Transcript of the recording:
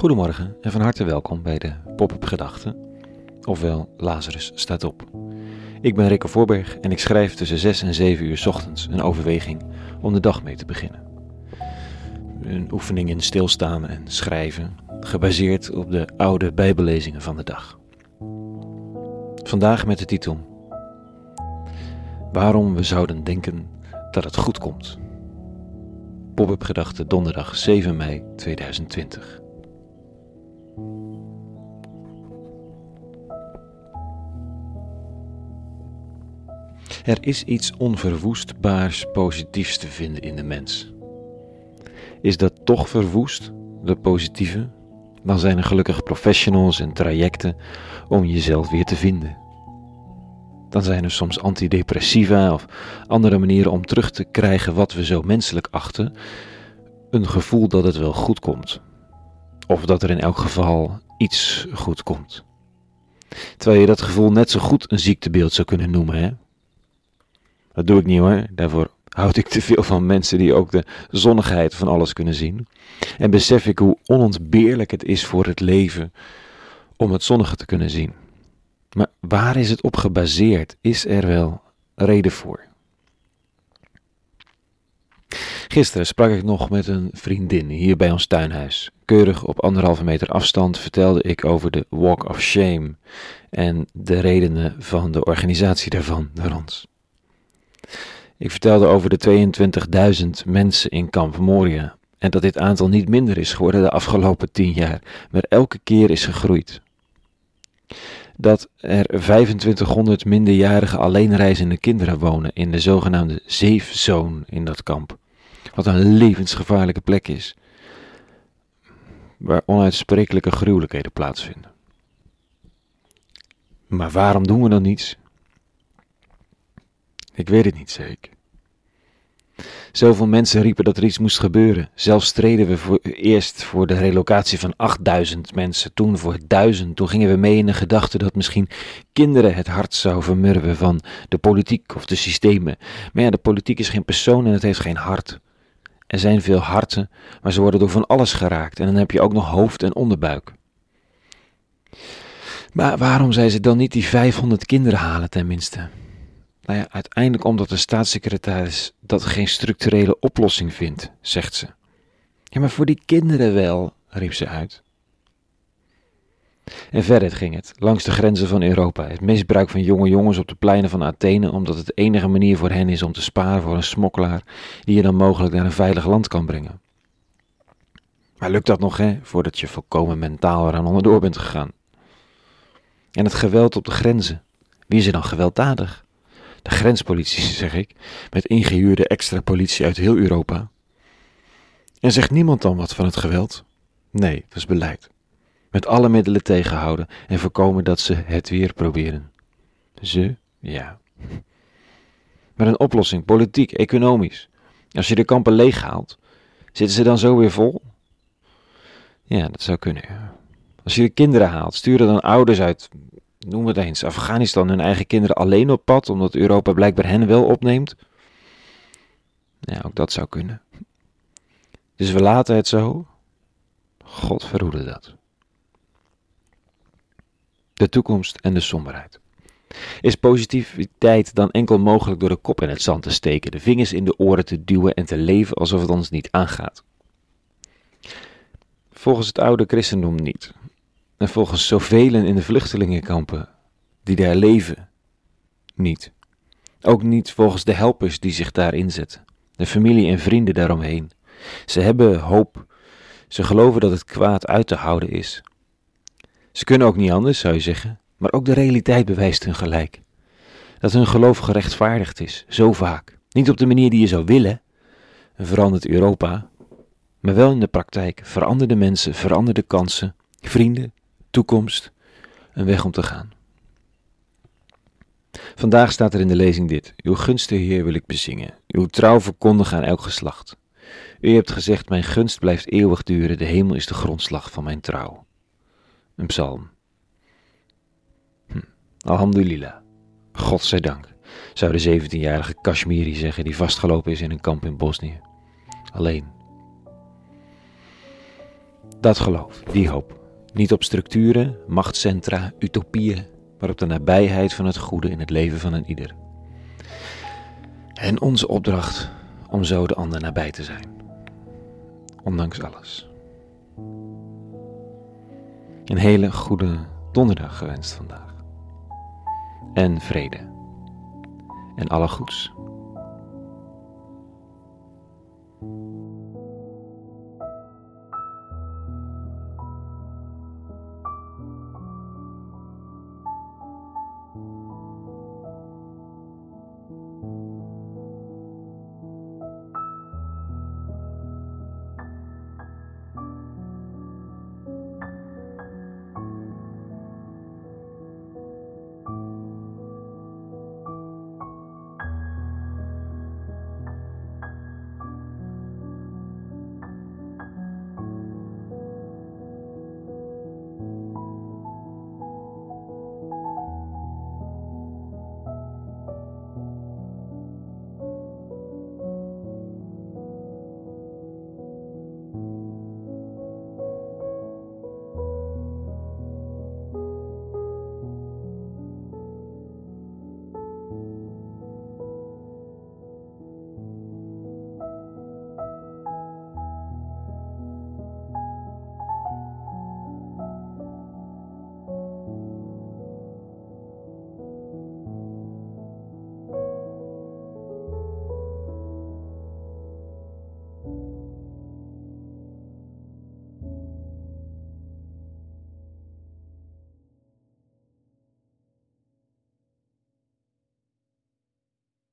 Goedemorgen en van harte welkom bij de Pop-up Gedachten, ofwel Lazarus staat op. Ik ben Rikke Voorberg en ik schrijf tussen 6 en 7 uur ochtends een overweging om de dag mee te beginnen. Een oefening in stilstaan en schrijven, gebaseerd op de oude Bijbellezingen van de dag. Vandaag met de titel Waarom we zouden denken dat het goed komt. Pop-up Gedachten donderdag 7 mei 2020. Er is iets onverwoestbaars positiefs te vinden in de mens. Is dat toch verwoest, de positieve? Dan zijn er gelukkig professionals en trajecten om jezelf weer te vinden. Dan zijn er soms antidepressiva of andere manieren om terug te krijgen wat we zo menselijk achten. Een gevoel dat het wel goed komt. Of dat er in elk geval iets goed komt. Terwijl je dat gevoel net zo goed een ziektebeeld zou kunnen noemen, hè? Dat doe ik niet hoor. Daarvoor houd ik te veel van mensen die ook de zonnigheid van alles kunnen zien. En besef ik hoe onontbeerlijk het is voor het leven om het zonnige te kunnen zien. Maar waar is het op gebaseerd? Is er wel reden voor? Gisteren sprak ik nog met een vriendin hier bij ons tuinhuis. Keurig op anderhalve meter afstand vertelde ik over de Walk of Shame en de redenen van de organisatie daarvan door ons. Ik vertelde over de 22.000 mensen in Kamp Moria en dat dit aantal niet minder is geworden de afgelopen tien jaar, maar elke keer is gegroeid. Dat er 2500 minderjarige alleenreizende kinderen wonen in de zogenaamde safe zone in dat kamp. Wat een levensgevaarlijke plek is, waar onuitsprekelijke gruwelijkheden plaatsvinden. Maar waarom doen we dan niets? Ik weet het niet zeker. Zoveel mensen riepen dat er iets moest gebeuren. Zelfs streden we voor, eerst voor de relocatie van 8000 mensen, toen voor 1000. Toen gingen we mee in de gedachte dat misschien kinderen het hart zouden vermurwen van de politiek of de systemen. Maar ja, de politiek is geen persoon en het heeft geen hart. Er zijn veel harten, maar ze worden door van alles geraakt. En dan heb je ook nog hoofd en onderbuik. Maar waarom zijn ze dan niet die 500 kinderen halen tenminste? Nou ja, uiteindelijk omdat de staatssecretaris dat geen structurele oplossing vindt, zegt ze. Ja, maar voor die kinderen wel, riep ze uit. En verder ging het, langs de grenzen van Europa, het misbruik van jonge jongens op de pleinen van Athene, omdat het de enige manier voor hen is om te sparen voor een smokkelaar die je dan mogelijk naar een veilig land kan brengen. Maar lukt dat nog, hè, voordat je volkomen mentaal eraan onderdoor bent gegaan? En het geweld op de grenzen, wie is er dan gewelddadig? de grenspolitie, zeg ik, met ingehuurde extra politie uit heel Europa. En zegt niemand dan wat van het geweld? Nee, dat is beleid. Met alle middelen tegenhouden en voorkomen dat ze het weer proberen. Ze, ja. Maar een oplossing, politiek, economisch. Als je de kampen leeghaalt, zitten ze dan zo weer vol? Ja, dat zou kunnen. Als je de kinderen haalt, sturen dan ouders uit noem het eens, Afghanistan hun eigen kinderen alleen op pad, omdat Europa blijkbaar hen wel opneemt? Ja, ook dat zou kunnen. Dus we laten het zo. God verhoede dat. De toekomst en de somberheid. Is positiviteit dan enkel mogelijk door de kop in het zand te steken, de vingers in de oren te duwen en te leven alsof het ons niet aangaat? Volgens het oude christendom niet. En volgens zoveel in de vluchtelingenkampen die daar leven, niet. Ook niet volgens de helpers die zich daar inzetten, de familie en vrienden daaromheen. Ze hebben hoop. Ze geloven dat het kwaad uit te houden is. Ze kunnen ook niet anders, zou je zeggen, maar ook de realiteit bewijst hun gelijk. Dat hun geloof gerechtvaardigd is, zo vaak. Niet op de manier die je zou willen, verandert Europa, maar wel in de praktijk. Veranderde mensen, veranderde kansen, vrienden, toekomst, een weg om te gaan. Vandaag staat er in de lezing dit: Uw gunste Heer wil ik bezingen, uw trouw verkondigen aan elk geslacht. U hebt gezegd: Mijn gunst blijft eeuwig duren, de hemel is de grondslag van mijn trouw. Een psalm. Hm. Zij dank, zou de 17-jarige Kashmiri zeggen die vastgelopen is in een kamp in Bosnië. Alleen. Dat geloof, die hoop. Niet op structuren, machtscentra, utopieën, maar op de nabijheid van het goede in het leven van een ieder. En onze opdracht om zo de ander nabij te zijn. Ondanks alles. Een hele goede donderdag gewenst vandaag. En vrede. En alle goeds.